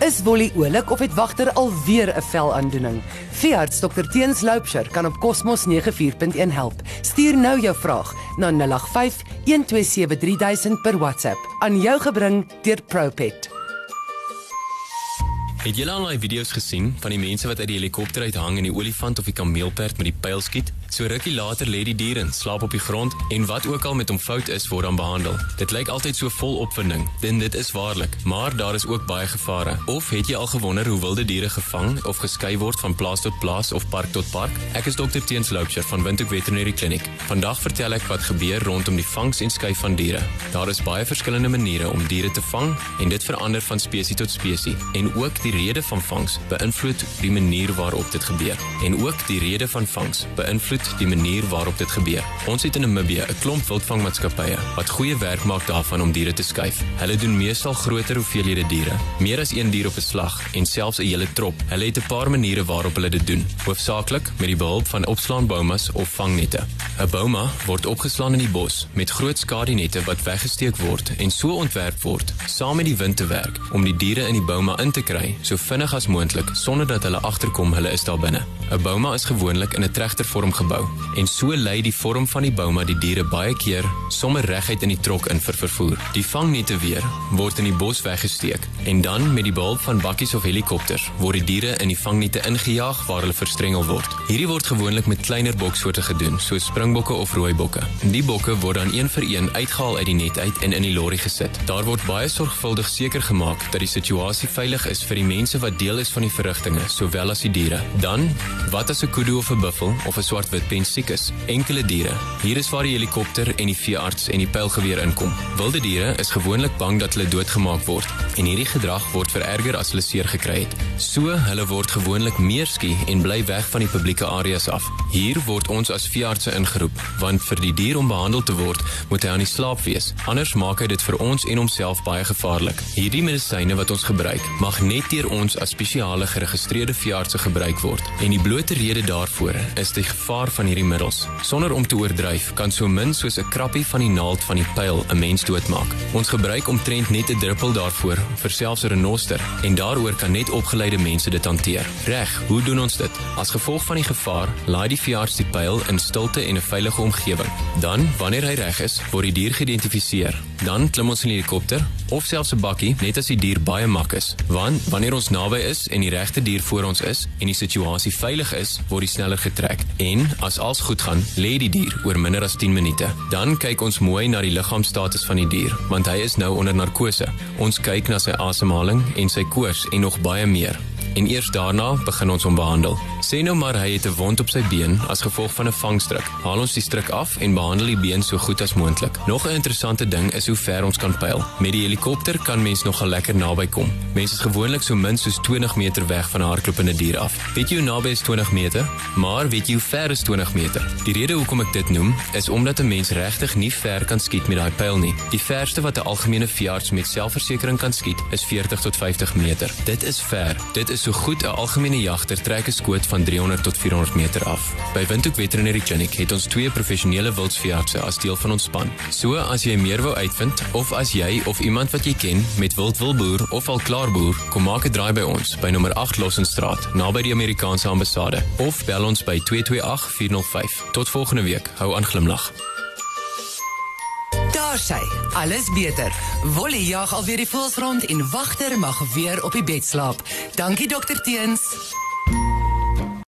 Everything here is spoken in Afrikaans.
Is Wolly oulik of het wagter alweer 'n velaandoening? Veearts Dr Teens Loupsher kan op Cosmos 94.1 help. Stuur nou jou vraag na 085 127 3000 per WhatsApp aan jou gebring deur Propet. Het julle al daai video's gesien van die mense wat uit die helikopter uit hang en die olifant of die kameelperd met die pyl skiet? So rukkie later lê die dier in slaap op die grond en wat ook al met hom fout is word dan behandel. Dit lyk altyd so vol opwinding, en dit is waarlik, maar daar is ook baie gevare. Of het jy al gewonder hoe wilde diere gevang of geskei word van plaas tot plaas of park tot park? Ek is dokter Teens Loupsher van Windhoek Veterinary Clinic. Vandag vertel ek wat gebeur rondom die vangs en skei van diere. Daar is baie verskillende maniere om diere te vang en dit verander van spesies tot spesies en ook die rede van vangs beïnvloed die manier waarop dit gebeur. En ook die rede van vangs beïnvloed die manier waarop dit gebeur. Ons het in Namibië 'n klomp wildvangmaatskappye wat goeie werk maak daarvan om diere te skuif. Hulle doen meestal groter hoeveelhede diere, meer as een dier op 'n slag en selfs 'n hele trop. Hulle het 'n paar maniere waarop hulle dit doen, hoofsaaklik met die behulp van opslaanboumas of vangnette. 'n Bouma word opgeslaan in die bos met groot skadinette wat weggesteek word en so ontwerp word saam met die wind te werk om die diere in die bouma in te kry so vinnig as moontlik sonder dat hulle agterkom hulle is daar binne. 'n Bouma is gewoonlik in 'n tregtervorm gebou gebou en so lei die vorm van die bouma die diere baie keer sommer reguit in die trok in vir vervoer. Die vangnette weer word in die bos weggesteek en dan met die behulp van bakkies of helikopters word die diere in die vangnette ingejaag waar hulle verstrengel word. Hierdie word gewoonlik met kleiner boksoorte gedoen, soos springbokke of rooibokke. Die bokke word dan een vir een uitgehaal uit die net uit en in die lorry gesit. Daar word baie sorgvuldig seker gemaak dat die situasie veilig is vir die mense wat deel is van die verrigtinge, sowel as die diere. Dan, wat as 'n kudu of 'n buffel of 'n swart witpen siek is. Enkele diere. Hier is waar die helikopter en die veearts en die pylgeweer inkom. Wilde diere is gewoonlik bang dat hulle doodgemaak word en hierdie gedrag word vererger as hulle seer gekry het. So, hulle word gewoonlik meer skie en bly weg van die publieke areas af. Hier word ons as veeartse ingeroep, want vir die dier om behandel te word, moet hy aan die slaap wees. Anders maak hy dit vir ons en homself baie gevaarlik. Hierdie medisyne wat ons gebruik, mag net deur ons as spesiale geregistreerde veeartse gebruik word. En die blote rede daarvoor is die gevaar van hierdie middels. Sonder om te oordryf, kan so min soos 'n krappie van die naald van die pyl 'n mens doodmaak. Ons gebruik omtrent net 'n druppel daarvoor vir selfs 'n renoster en daaroor kan net opgeleide mense dit hanteer. Reg, hoe doen ons dit? As gevolg van die gevaar, laai die veearts die pyl in stilte en 'n veilige omgewing. Dan, wanneer hy reg is, word die dier geïdentifiseer. Dan klim ons in die helikopter of selfs 'n bakkie net as die dier baie mak is. Want wanneer ons naby is en die regte dier voor ons is en die situasie veilig is, word die sneller getrek. En as alles goed gaan, lê die dier oor minder as 10 minute. Dan kyk ons mooi na die liggaamstatus van die dier, want hy is nou onder narkose. Ons kyk na sy asemhaling en sy koors en nog baie meer en eers daarna begin ons hom behandel. Sê nou maar hy het 'n wond op sy been as gevolg van 'n vangstrik. Haal ons die strik af en behandel die been so goed as moontlik. Nog 'n interessante ding is hoe ver ons kan pyl. Met die helikopter kan mens nogal lekker naby kom. Mense is gewoonlik so min soos 20 meter weg van 'n hardlopende dier af. Weet jy hoe naby is 20 meter? Maar weet jy hoe ver is 20 meter? Die rede hoekom ek dit noem, is omdat 'n mens regtig nie ver kan skiet met daai pyl nie. Die verste wat 'n algemene veearts met selfversekering kan skiet, is 40 tot 50 meter. Dit is ver. Dit is so goed 'n algemene jagter trek 'n skoot van 300 tot 400 meter af. By Windhoek Veterinary Clinic het ons twee professionele wildsveeartse as deel van ons span. So as jy meer wou uitvind of as jy of iemand wat jy ken met wild wil boer of al klaar boer, kom maak 'n draai by ons by nommer 8 Lossenstraat, naby die Amerikaanse ambassade of bel ons by 228 405. Tot volgende week. Hou aan glimlag. Daar sy, alles beter. Wolly jag alweer die voels rond en wagter mag weer op die bed slaap. Dankie dokter Teens.